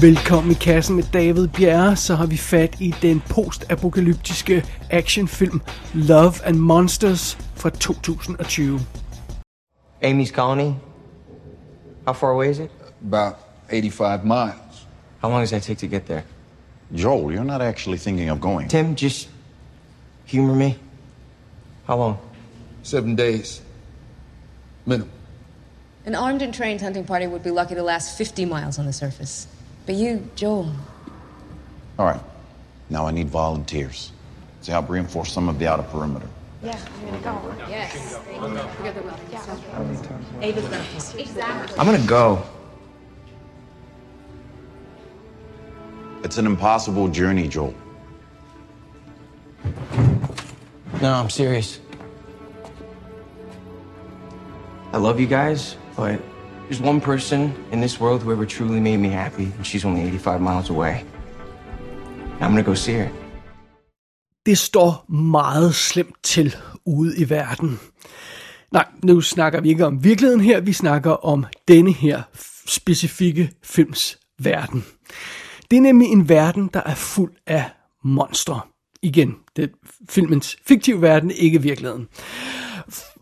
Velkommen i kassen med David Bjerre, så har vi fat i den postapokalyptiske actionfilm Love and Monsters fra 2020. Amy's colony? How far away is it? About 85 miles. How long does that take to get there? Joel, you're not actually thinking of going. Tim, just humor me. How long? Seven days. Minimum. An armed and trained hunting party would be lucky to last 50 miles on the surface. But you, Joel, All right. Now I need volunteers to help reinforce some of the outer perimeter. Yeah, I'm going to go. Yes. Together well. Ava's gonna Exactly. I'm gonna go. It's an impossible journey, Joel. No, I'm serious. I love you guys, but there's one person in this world who ever truly made me happy, and she's only 85 miles away. I'm gonna go see her. Det står meget slemt til ude i verden. Nej, nu snakker vi ikke om virkeligheden her, vi snakker om denne her specifikke films verden. Det er nemlig en verden, der er fuld af monstre. Igen, det er filmens fiktive verden, ikke virkeligheden.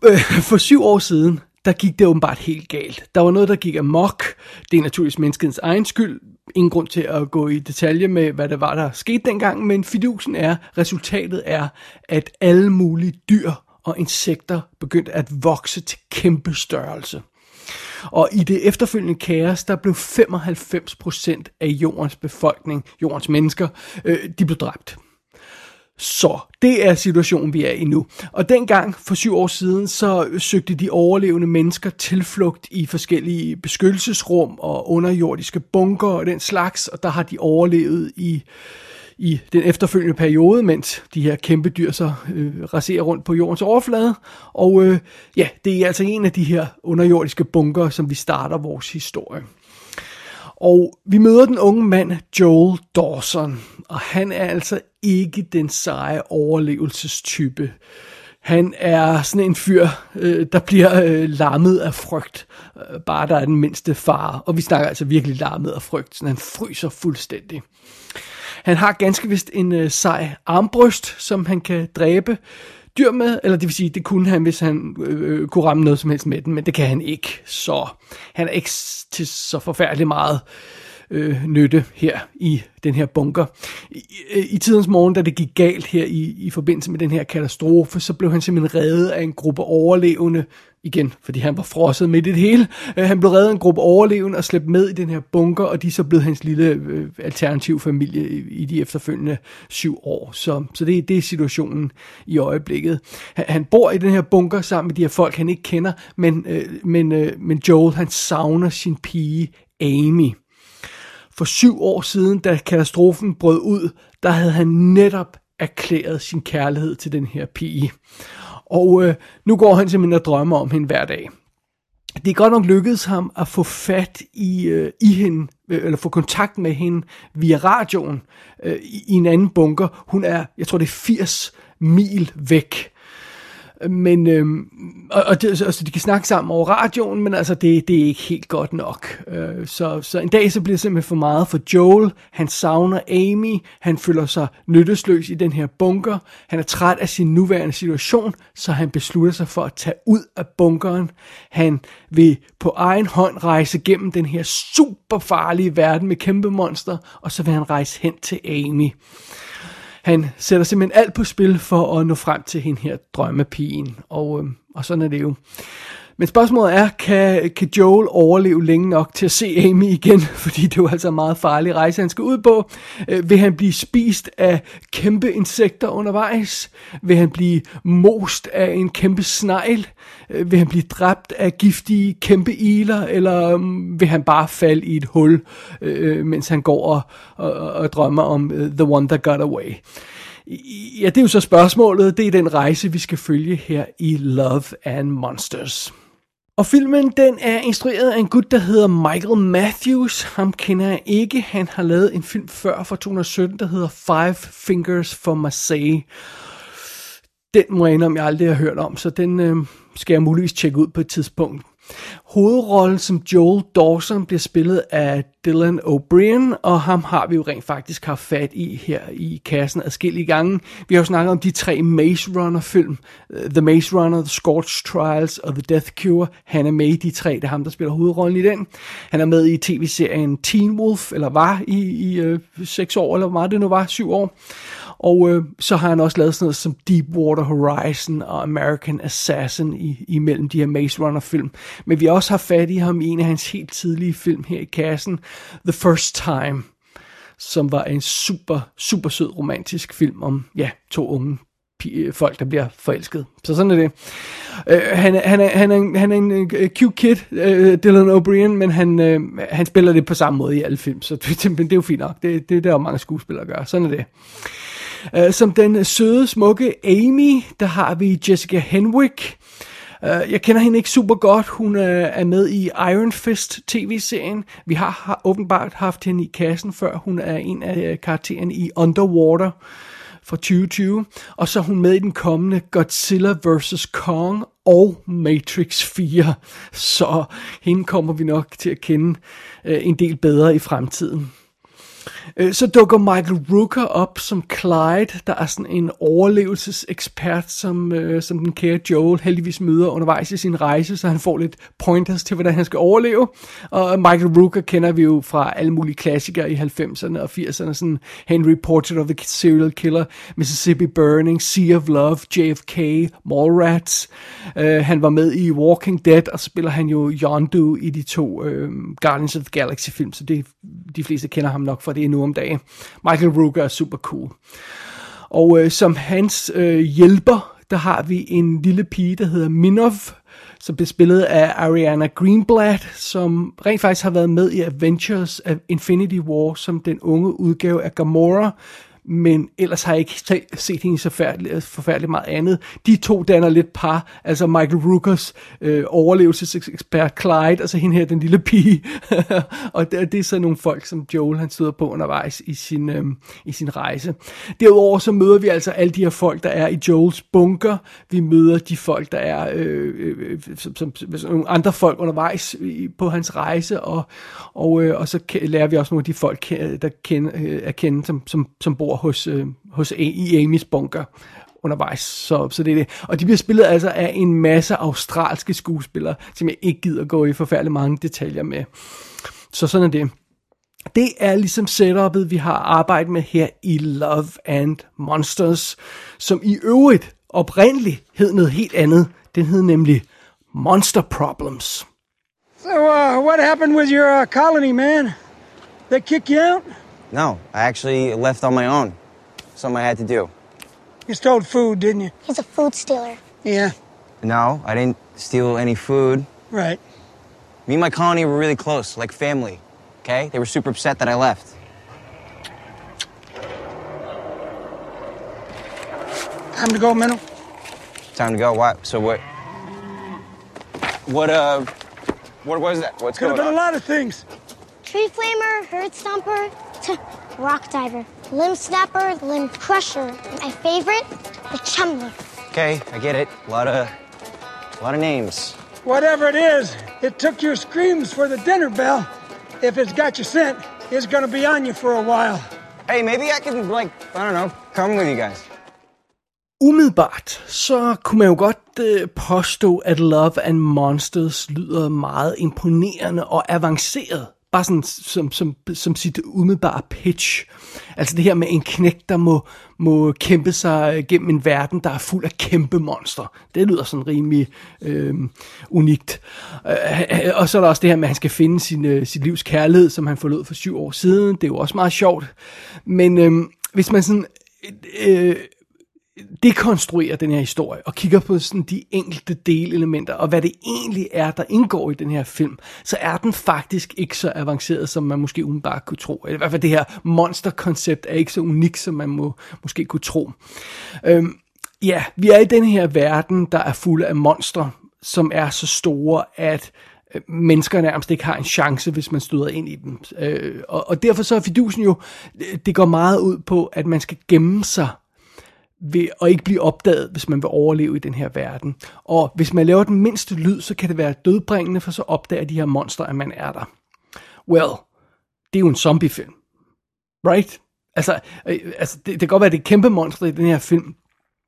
Øh, for syv år siden, der gik det åbenbart helt galt. Der var noget, der gik amok. Det er naturligvis menneskets egen skyld. Ingen grund til at gå i detalje med, hvad det var, der skete dengang, men fidusen er, resultatet er, at alle mulige dyr og insekter begyndte at vokse til kæmpe størrelse. Og i det efterfølgende kaos, der blev 95% af jordens befolkning, jordens mennesker, øh, de blev dræbt. Så det er situationen, vi er i nu. Og dengang, for syv år siden, så søgte de overlevende mennesker tilflugt i forskellige beskyttelsesrum og underjordiske bunker og den slags, og der har de overlevet i, i den efterfølgende periode, mens de her kæmpe dyr så øh, raserer rundt på jordens overflade. Og øh, ja, det er altså en af de her underjordiske bunker, som vi starter vores historie. Og vi møder den unge mand Joel Dawson, og han er altså ikke den seje overlevelsestype. Han er sådan en fyr, øh, der bliver øh, lammet af frygt, øh, bare der er den mindste fare. Og vi snakker altså virkelig lammet af frygt, så han fryser fuldstændig. Han har ganske vist en øh, sej armbryst, som han kan dræbe dyr med, eller det vil sige, det kunne han, hvis han øh, øh, kunne ramme noget som helst med den, men det kan han ikke. Så han er ikke til så forfærdeligt meget øh, nytte her i den her bunker. I, øh, i, tidens morgen, da det gik galt her i, i forbindelse med den her katastrofe, så blev han simpelthen reddet af en gruppe overlevende, igen, fordi han var frosset midt i det hele. Øh, han blev reddet af en gruppe overlevende og slæbt med i den her bunker, og de er så blevet hans lille øh, alternativ familie i, i de efterfølgende syv år. Så, så det, det er situationen i øjeblikket. Han, han bor i den her bunker sammen med de her folk, han ikke kender, men, øh, men, øh, men Joel, han savner sin pige Amy. For syv år siden, da katastrofen brød ud, der havde han netop erklæret sin kærlighed til den her pige. Og øh, nu går han simpelthen og drømmer om hende hver dag. Det er godt nok lykkedes ham at få fat i, øh, i hende, øh, eller få kontakt med hende via radioen øh, i, i en anden bunker. Hun er, jeg tror det er 80 mil væk. Men, øhm, og, og det, altså, de kan snakke sammen over radioen, men altså, det, det er ikke helt godt nok. Øh, så, så en dag, så bliver det simpelthen for meget for Joel. Han savner Amy. Han føler sig nyttesløs i den her bunker. Han er træt af sin nuværende situation, så han beslutter sig for at tage ud af bunkeren. Han vil på egen hånd rejse gennem den her super farlige verden med kæmpe monster, og så vil han rejse hen til Amy. Han sætter simpelthen alt på spil for at nå frem til hende her drømmepigen, og, øh, og sådan er det jo. Men spørgsmålet er, kan, kan Joel overleve længe nok til at se Amy igen? Fordi det er jo altså en meget farlig rejse, han skal ud på. Øh, vil han blive spist af kæmpe insekter undervejs? Vil han blive most af en kæmpe snegl? Øh, vil han blive dræbt af giftige kæmpe iler? Eller øh, vil han bare falde i et hul, øh, mens han går og, og, og drømmer om uh, The One That Got Away? Ja, det er jo så spørgsmålet. Det er den rejse, vi skal følge her i Love and Monsters. Og filmen, den er instrueret af en gut, der hedder Michael Matthews. Ham kender jeg ikke. Han har lavet en film før fra 2017, der hedder Five Fingers for Marseille. Den må jeg indrømme, jeg aldrig har hørt om, så den øh, skal jeg muligvis tjekke ud på et tidspunkt. Hovedrollen som Joel Dawson bliver spillet af Dylan O'Brien, og ham har vi jo rent faktisk haft fat i her i kassen adskillige gange. Vi har jo snakket om de tre Maze Runner film, øh, The Maze Runner, The Scorch Trials og The Death Cure. Han er med i de tre, det er ham, der spiller hovedrollen i den. Han er med i tv-serien Teen Wolf, eller var i, i øh, seks år, eller hvor meget det nu var, syv år. Og øh, så har han også lavet sådan noget som Deepwater Horizon og American Assassin i, imellem de her Maze Runner film. Men vi har også haft fat i ham i en af hans helt tidlige film her i kassen, The First Time, som var en super, super sød romantisk film om, ja, to unge øh, folk, der bliver forelsket. Så sådan er det. Uh, han, han, er, han, er, han er en uh, cute kid, uh, Dylan O'Brien, men han, uh, han spiller det på samme måde i alle film, så det, men det er jo fint nok. Det, det, det er jo mange skuespillere gør. Sådan er det. Uh, som den søde, smukke Amy, der har vi Jessica Henwick. Uh, jeg kender hende ikke super godt. Hun uh, er med i Iron Fist tv-serien. Vi har, har åbenbart haft hende i kassen før. Hun er en af øh, uh, karaktererne i Underwater fra 2020. Og så er hun med i den kommende Godzilla vs. Kong og Matrix 4. Så hende kommer vi nok til at kende uh, en del bedre i fremtiden. Øh, så dukker Michael Rooker op som Clyde, der er sådan en overlevelsesekspert, som, øh, som den kære Joel heldigvis møder undervejs i sin rejse, så han får lidt pointers til, hvordan han skal overleve. Og Michael Rooker kender vi jo fra alle mulige klassikere i 90'erne og 80'erne, sådan Henry Portrait of the Serial Killer, Mississippi Burning, Sea of Love, JFK, Mallrats. Øh, han var med i Walking Dead, og spiller han jo Yondu i de to øh, Guardians of the Galaxy film, så det, de fleste kender ham nok for det nu om dagen. Michael Rooker er super cool. Og øh, som hans øh, hjælper, der har vi en lille pige, der hedder Minov, som bliver spillet af Ariana Greenblatt, som rent faktisk har været med i Adventures Infinity War som den unge udgave af Gamora, men ellers har jeg ikke set hende så forfærdeligt, forfærdeligt meget andet. De to danner lidt par, altså Michael Rookers øh, overlevelsesekspert Clyde, og så hende her, den lille pige. og det, det er så nogle folk, som Joel han støder på undervejs i sin, øh, i sin rejse. Derudover så møder vi altså alle de her folk, der er i Joels bunker. Vi møder de folk, der er øh, øh, som, som, som nogle andre folk undervejs på hans rejse, og, og, øh, og så lærer vi også nogle af de folk, øh, der kender, øh, er kendt, som, som, som bor hos, øh, hos A, i Amys bunker undervejs. Så, så det er det. Og de bliver spillet altså af en masse australske skuespillere, som jeg ikke gider gå i forfærdelig mange detaljer med. Så sådan er det. Det er ligesom setupet, vi har arbejdet med her i Love and Monsters, som i øvrigt oprindeligt hed noget helt andet. Den hed nemlig Monster Problems. So, uh, what happened with your uh, colony, man? They kick you out? No, I actually left on my own. Something I had to do. You stole food, didn't you? He's a food stealer. Yeah. No, I didn't steal any food. Right. Me and my colony were really close, like family. Okay? They were super upset that I left. Time to go, Minnow. Time to go. What? So what? What? Uh, what was that? What's Could have going been a lot of things. Tree flamer, herd stomper, rock diver, limb snapper, limb crusher. My favorite, the chumbler. Okay, I get it. A lot of, a lot of names. Whatever it is, it took your screams for the dinner bell. If it's got your scent, it's gonna be on you for a while. Hey, maybe I can like, I don't know, come with you guys. Umiddelbart, så kunne man jo godt øh, påstå, at Love and Monsters lyder meget imponerende og avanceret. Bare sådan som, som, som sit umiddelbare pitch. Altså det her med en knæk, der må, må kæmpe sig gennem en verden, der er fuld af kæmpe monster. Det lyder sådan rimelig øh, unikt. Øh, og så er der også det her med, at han skal finde sin, øh, sit livs kærlighed, som han forlod for syv år siden. Det er jo også meget sjovt. Men øh, hvis man sådan... Øh, dekonstruerer den her historie og kigger på sådan de enkelte delelementer og hvad det egentlig er, der indgår i den her film, så er den faktisk ikke så avanceret, som man måske umiddelbart kunne tro. I hvert fald det her monsterkoncept er ikke så unikt, som man må, måske kunne tro. Øhm, ja, vi er i den her verden, der er fuld af monstre, som er så store, at øh, mennesker nærmest ikke har en chance, hvis man støder ind i dem. Øh, og, og derfor så er fidusen jo, øh, det går meget ud på, at man skal gemme sig ved at ikke blive opdaget, hvis man vil overleve i den her verden. Og hvis man laver den mindste lyd, så kan det være dødbringende, for så opdager de her monstre, at man er der. Well, det er jo en zombiefilm. Right? Altså, øh, altså det, det kan godt være, at det er kæmpe monstre i den her film,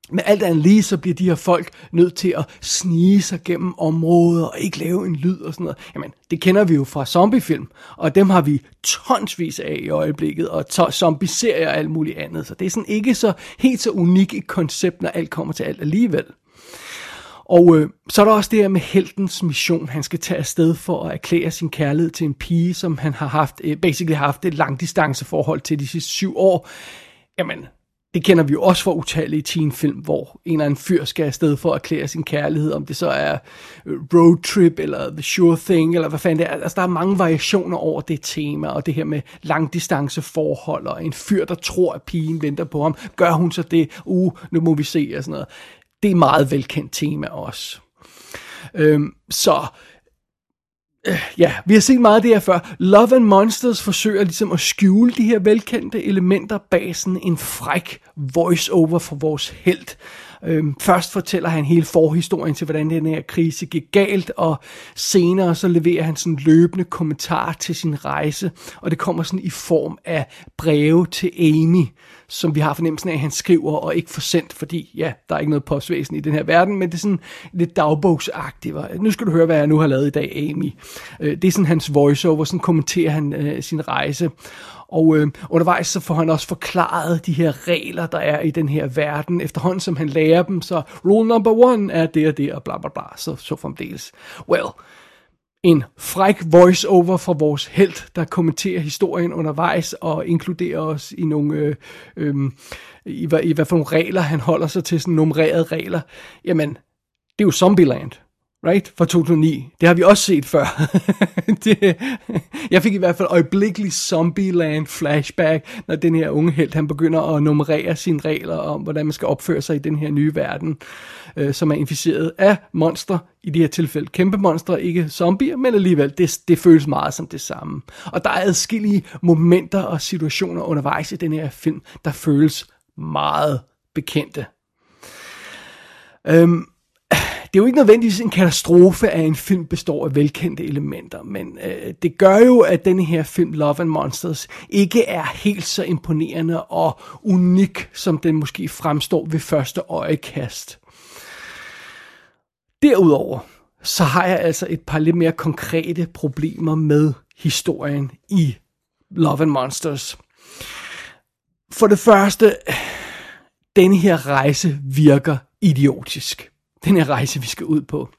men alt andet lige, så bliver de her folk nødt til at snige sig gennem områder og ikke lave en lyd og sådan noget. Jamen, det kender vi jo fra zombiefilm, og dem har vi tonsvis af i øjeblikket, og zombie-serier og alt muligt andet. Så det er sådan ikke så helt så unikt et koncept, når alt kommer til alt alligevel. Og øh, så er der også det her med heltens mission. Han skal tage afsted for at erklære sin kærlighed til en pige, som han har haft, øh, basically haft et langdistanceforhold til de sidste syv år. Jamen, det kender vi jo også fra utallige teenfilm, hvor en eller anden fyr skal afsted for at erklære sin kærlighed, om det så er øh, road trip, eller the sure thing, eller hvad fanden det er. Altså, der er mange variationer over det tema, og det her med langdistanceforhold, og en fyr, der tror, at pigen venter på ham. Gør hun så det? Uh, nu må vi se, og sådan noget. Det er meget velkendt tema også. Øhm, så ja, vi har set meget af det her før. Love and Monsters forsøger ligesom at skjule de her velkendte elementer bag sådan en fræk voice-over for vores held. Øhm, først fortæller han hele forhistorien til, hvordan den her krise gik galt, og senere så leverer han sådan løbende kommentar til sin rejse, og det kommer sådan i form af breve til Amy, som vi har fornemmelsen af, at han skriver og ikke får sendt, fordi ja, der er ikke noget postvæsen i den her verden, men det er sådan lidt dagbogsagtigt. Nu skal du høre, hvad jeg nu har lavet i dag, Amy. Øh, det er sådan hans voiceover, sådan kommenterer han øh, sin rejse. Og øh, undervejs så får han også forklaret de her regler, der er i den her verden. Efterhånden som han lærer dem, så rule number one er det og det, og bla bla bla, så, så fremdeles. Well, en fræk voice-over fra vores held, der kommenterer historien undervejs og inkluderer os i nogle, øh, øh, i, hvad, i hvad for nogle regler han holder sig til, sådan nummererede regler. Jamen, det er jo Zombieland right, fra 2009. Det har vi også set før. det, jeg fik i hvert fald øjeblikkelig Zombieland flashback, når den her unge held, han begynder at nummerere sine regler om, hvordan man skal opføre sig i den her nye verden, øh, som er inficeret af monstre, i det her tilfælde kæmpe monstre, ikke zombier, men alligevel, det, det føles meget som det samme. Og der er adskillige momenter og situationer undervejs i den her film, der føles meget bekendte. Øhm, det er jo ikke nødvendigvis en katastrofe, at en film består af velkendte elementer, men øh, det gør jo, at den her film, Love and Monsters, ikke er helt så imponerende og unik, som den måske fremstår ved første øjekast. Derudover, så har jeg altså et par lidt mere konkrete problemer med historien i Love and Monsters. For det første, denne her rejse virker idiotisk den her rejse, vi skal ud på.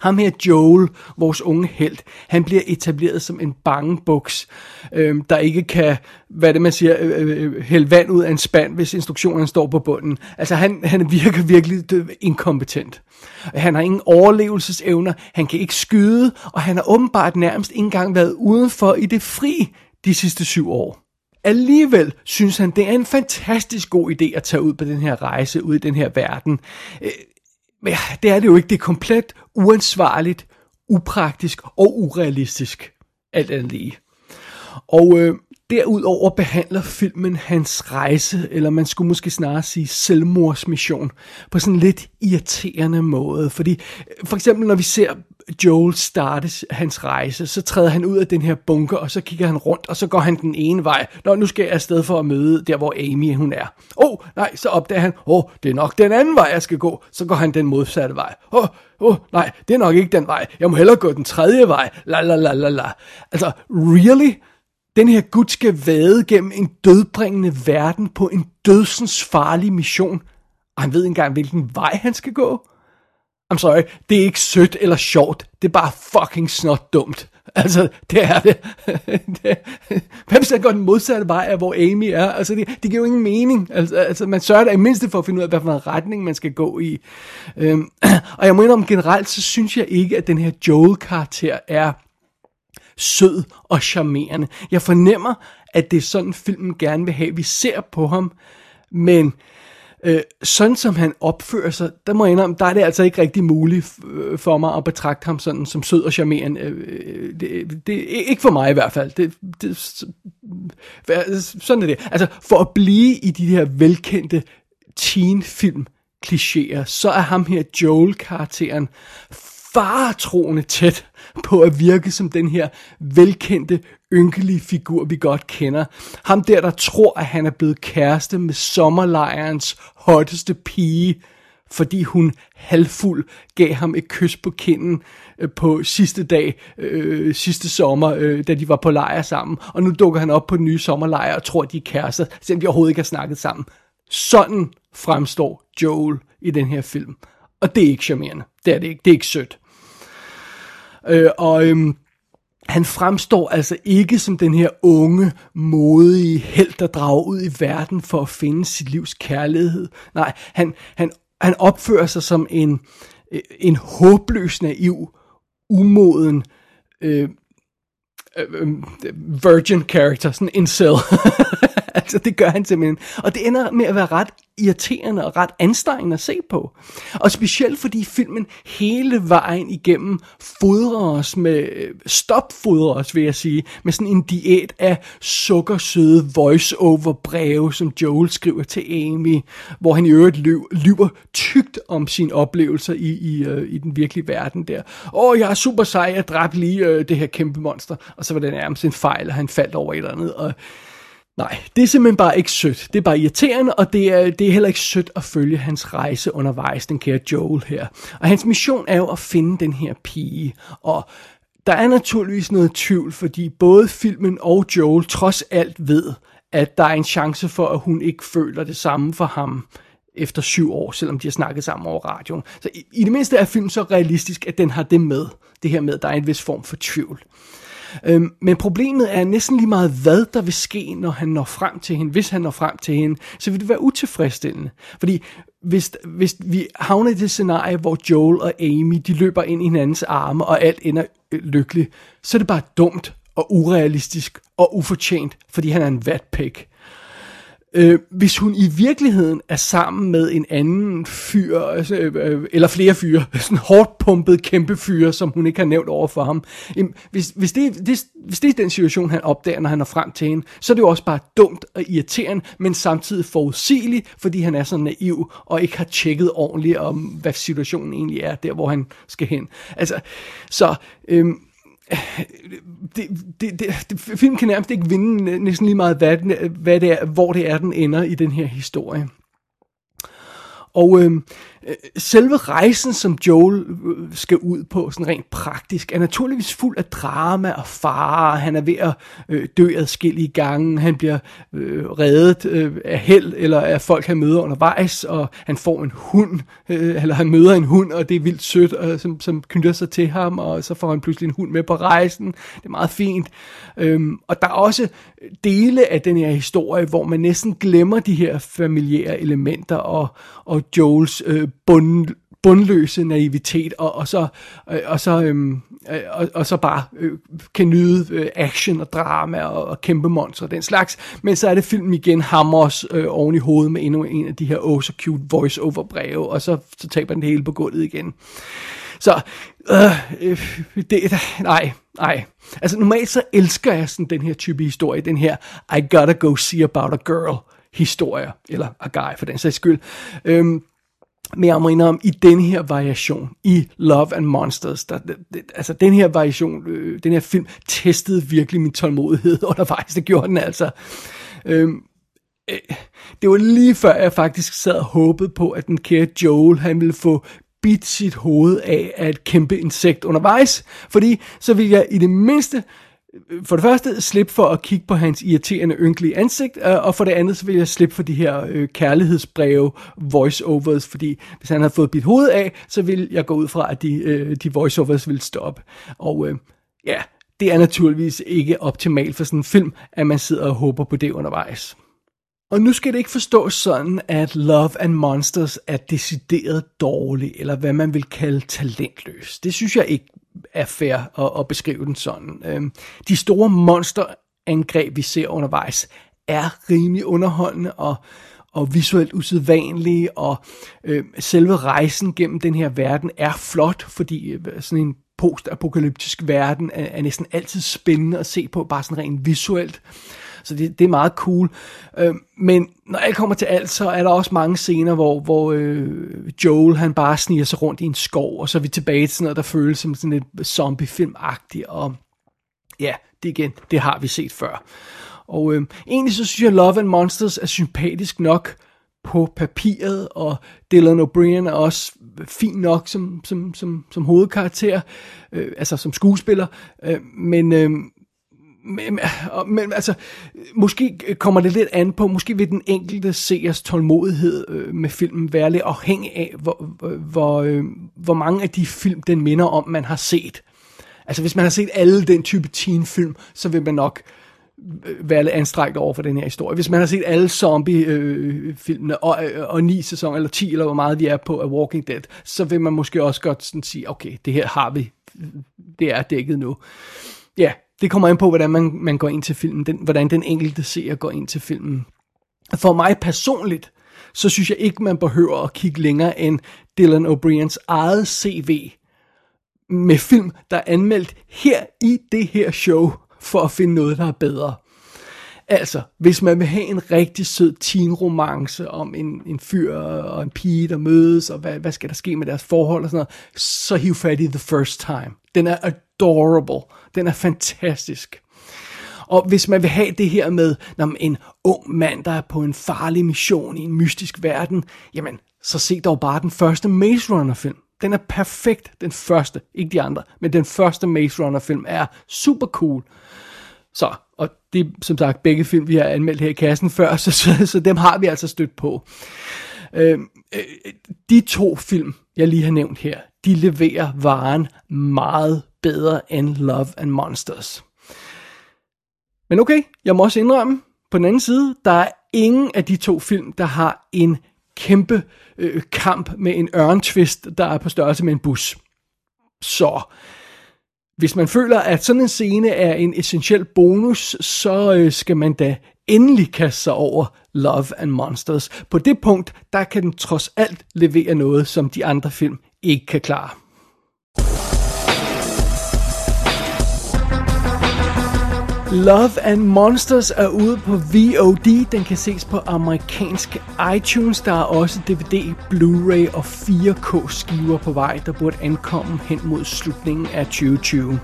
Ham her Joel, vores unge held, han bliver etableret som en bangebuks, øh, der ikke kan, hvad det man siger, øh, øh, øh, hælde vand ud af en spand, hvis instruktionerne står på bunden. Altså han, han virker virkelig inkompetent. Han har ingen overlevelsesevner, han kan ikke skyde, og han har åbenbart nærmest ikke engang været udenfor i det fri de sidste syv år. Alligevel synes han, det er en fantastisk god idé at tage ud på den her rejse, ud i den her verden. Øh, men men det er det jo ikke. Det er komplet uansvarligt, upraktisk og urealistisk. Alt andet lige. Og øh, derudover behandler filmen hans rejse, eller man skulle måske snarere sige selvmordsmission, på sådan en lidt irriterende måde. Fordi øh, for eksempel når vi ser Joel starte hans rejse, så træder han ud af den her bunker, og så kigger han rundt, og så går han den ene vej. Nå, nu skal jeg afsted for at møde der, hvor Amy hun er. Åh, oh, nej, så opdager han, åh, oh, det er nok den anden vej, jeg skal gå. Så går han den modsatte vej. Åh, oh, oh, nej, det er nok ikke den vej. Jeg må hellere gå den tredje vej. La la la la la. Altså, really? Den her Gud skal vade gennem en dødbringende verden på en dødsens farlig mission. Og han ved ikke engang, hvilken vej han skal gå. I'm sorry, det er ikke sødt eller sjovt. Det er bare fucking snot dumt. Altså, det er det. det Hvem skal gå den modsatte vej af, hvor Amy er? Altså, det, det giver jo ingen mening. Altså, altså man sørger da i mindste for at finde ud af, hvad for en retning man skal gå i. Øhm, og jeg mener om generelt, så synes jeg ikke, at den her Joel-karakter er sød og charmerende. Jeg fornemmer, at det er sådan, filmen gerne vil have, vi ser på ham. Men Øh, sådan som han opfører sig, der må jeg indrømme, der er det altså ikke rigtig muligt øh, for mig at betragte ham sådan som sød og charmerende. Øh, øh det, det, ikke for mig i hvert fald. Det, det, sådan er det. Altså, for at blive i de her velkendte teenfilm klichéer, så er ham her Joel-karakteren faretroende tæt på at virke som den her velkendte, ynkelige figur, vi godt kender. Ham der, der tror, at han er blevet kæreste med sommerlejrens hotteste pige, fordi hun halvfuld gav ham et kys på kinden øh, på sidste dag, øh, sidste sommer, øh, da de var på lejr sammen. Og nu dukker han op på den nye sommerlejr og tror, at de er kærester, selvom de overhovedet ikke har snakket sammen. Sådan fremstår Joel i den her film. Og det er ikke charmerende. Det er det ikke. Det er ikke sødt. Øh, og øhm, han fremstår altså ikke som den her unge, modige held, der drager ud i verden for at finde sit livs kærlighed. Nej, han, han, han opfører sig som en, øh, en håbløs, naiv, umoden øh, øh, øh virgin character, sådan en cell. altså, det gør han simpelthen. Og det ender med at være ret irriterende og ret anstrengende at se på. Og specielt fordi filmen hele vejen igennem fodrer os med, stopfodrer os vil jeg sige, med sådan en diæt af sukkersøde voice-over breve, som Joel skriver til Amy, hvor han i øvrigt lyver tygt om sine oplevelser i, i, øh, i den virkelige verden der. Åh, oh, jeg er super sej, jeg dræbte lige øh, det her kæmpe monster, og så var det nærmest en fejl, og han faldt over et eller andet, og Nej, det er simpelthen bare ikke sødt. Det er bare irriterende, og det er, det er heller ikke sødt at følge hans rejse undervejs, den kære Joel her. Og hans mission er jo at finde den her pige, og der er naturligvis noget tvivl, fordi både filmen og Joel trods alt ved, at der er en chance for, at hun ikke føler det samme for ham efter syv år, selvom de har snakket sammen over radioen. Så i, i det mindste er filmen så realistisk, at den har det med. Det her med, at der er en vis form for tvivl. Øhm, men problemet er næsten lige meget, hvad der vil ske, når han når frem til hende. Hvis han når frem til hende, så vil det være utilfredsstillende. Fordi hvis, hvis vi havner i det scenarie, hvor Joel og Amy, de løber ind i hinandens arme, og alt ender øh, lykkeligt, så er det bare dumt og urealistisk og ufortjent, fordi han er en vatpik. Øh, hvis hun i virkeligheden er sammen med en anden fyr, altså, øh, øh eller flere fyre, sådan hårdt pumpet kæmpe fyre, som hun ikke har nævnt over for ham. Hvis, hvis, det, det, hvis det er den situation, han opdager, når han er frem til hende, så er det jo også bare dumt og irriterende, men samtidig forudsigeligt, fordi han er så naiv og ikke har tjekket ordentligt om, hvad situationen egentlig er, der hvor han skal hen. Altså, så... Øh, det, det, det, det, film kan nærmest ikke vinde næsten lige meget, hvad, hvad det er, hvor det er, den ender i den her historie. Og øh, Øh, Øh, selve rejsen, som Joel øh, skal ud på, sådan rent praktisk, er naturligvis fuld af drama og fare. Han er ved at øh, dø adskillige gange. Han bliver øh, reddet øh, af held eller af folk, han møder undervejs, og han får en hund, øh, eller han møder en hund, og det er vildt sødt, og, som, som knytter sig til ham, og så får han pludselig en hund med på rejsen. Det er meget fint. Øhm, og der er også dele af den her historie, hvor man næsten glemmer de her familiære elementer, og, og Joels øh, bund, bundløse naivitet, og, og så, øh, og så, øhm, øh, og, og så bare øh, kan nyde øh, action og drama og, og kæmpe monster og den slags. Men så er det filmen igen hammers øh, oven i hovedet med endnu en af de her oh so cute voice-over breve, og så, så taber den det hele på gulvet igen. Så, øh, øh, det, nej, nej. Altså normalt så elsker jeg sådan den her type historie, den her I gotta go see about a girl historie, eller a guy for den sags skyld. Øhm, men jeg må indrømme, i den her variation, i Love and Monsters, der, det, altså den her variation, øh, den her film, testede virkelig min tålmodighed undervejs, det gjorde den altså. Øhm, øh, det var lige før jeg faktisk sad og håbede på, at den kære Joel, han ville få bidt sit hoved af af et kæmpe insekt undervejs, fordi så ville jeg i det mindste for det første slip for at kigge på hans irriterende, ynkelige ansigt, øh, og for det andet så vil jeg slippe for de her øh, kærlighedsbreve, voiceovers, fordi hvis han havde fået bidt hoved af, så vil jeg gå ud fra, at de, øh, de voiceovers vil stoppe. Og øh, ja, det er naturligvis ikke optimalt for sådan en film, at man sidder og håber på det undervejs. Og nu skal det ikke forstås sådan, at Love and Monsters er decideret dårlig, eller hvad man vil kalde talentløs. Det synes jeg ikke er fair at, at beskrive den sådan. Øhm, de store monsterangreb, vi ser undervejs, er rimelig underholdende og, og visuelt usædvanlige, og øh, selve rejsen gennem den her verden er flot, fordi øh, sådan en postapokalyptisk verden er, er næsten altid spændende at se på, bare sådan rent visuelt. Så det, det er meget cool. Øh, men når alt kommer til alt, så er der også mange scener, hvor, hvor øh, Joel han bare sniger sig rundt i en skov, og så er vi tilbage til sådan noget, der føles som sådan lidt zombiefilmagtigt. og ja, det igen, det har vi set før. Og øh, egentlig så synes jeg, Love and Monsters er sympatisk nok på papiret, og Dylan O'Brien er også fin nok som, som, som, som hovedkarakter, øh, altså som skuespiller, øh, men... Øh, men, men altså, måske kommer det lidt an på, måske vil den enkelte seers tålmodighed øh, med filmen være lidt afhængig af, hvor, hvor, øh, hvor mange af de film, den minder om, man har set. Altså, hvis man har set alle den type teenfilm, så vil man nok øh, være lidt anstrengt over for den her historie. Hvis man har set alle zombie-filmene øh, og, øh, og ni sæsoner, eller 10, eller hvor meget vi er på af Walking Dead, så vil man måske også godt sådan sige, okay, det her har vi, det er dækket nu. Ja, det kommer an på, hvordan man, man går ind til filmen, den, hvordan den enkelte seer går ind til filmen. For mig personligt, så synes jeg ikke, man behøver at kigge længere end Dylan O'Briens eget CV med film, der er anmeldt her i det her show, for at finde noget, der er bedre. Altså, hvis man vil have en rigtig sød teen-romance om en, en fyr og en pige, der mødes, og hvad, hvad skal der ske med deres forhold og sådan noget, så hiv fat i The First Time. Den er adorable. Den er fantastisk. Og hvis man vil have det her med når en ung mand, der er på en farlig mission i en mystisk verden, jamen, så se dog bare den første Maze Runner film. Den er perfekt, den første, ikke de andre, men den første Maze Runner film er super cool. Så, og det er som sagt begge film, vi har anmeldt her i kassen før, så, så, så dem har vi altså stødt på. Øh, øh, de to film, jeg lige har nævnt her, de leverer varen meget bedre end Love and Monsters. Men okay, jeg må også indrømme, på den anden side, der er ingen af de to film, der har en kæmpe øh, kamp med en ørntvist, der er på størrelse med en bus. Så hvis man føler, at sådan en scene er en essentiel bonus, så øh, skal man da endelig kaste sig over Love and Monsters. På det punkt, der kan den trods alt levere noget, som de andre film ikke kan klare. Love and Monsters er ude på VOD. Den kan ses på amerikansk iTunes. Der er også DVD, Blu-ray og 4K skiver på vej, der burde ankomme hen mod slutningen af 2020.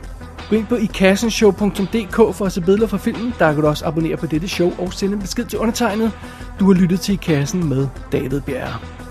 Gå ind på ikassenshow.dk for at se billeder fra filmen. Der kan du også abonnere på dette show og sende en besked til undertegnet. Du har lyttet til I Kassen med David Bjerre.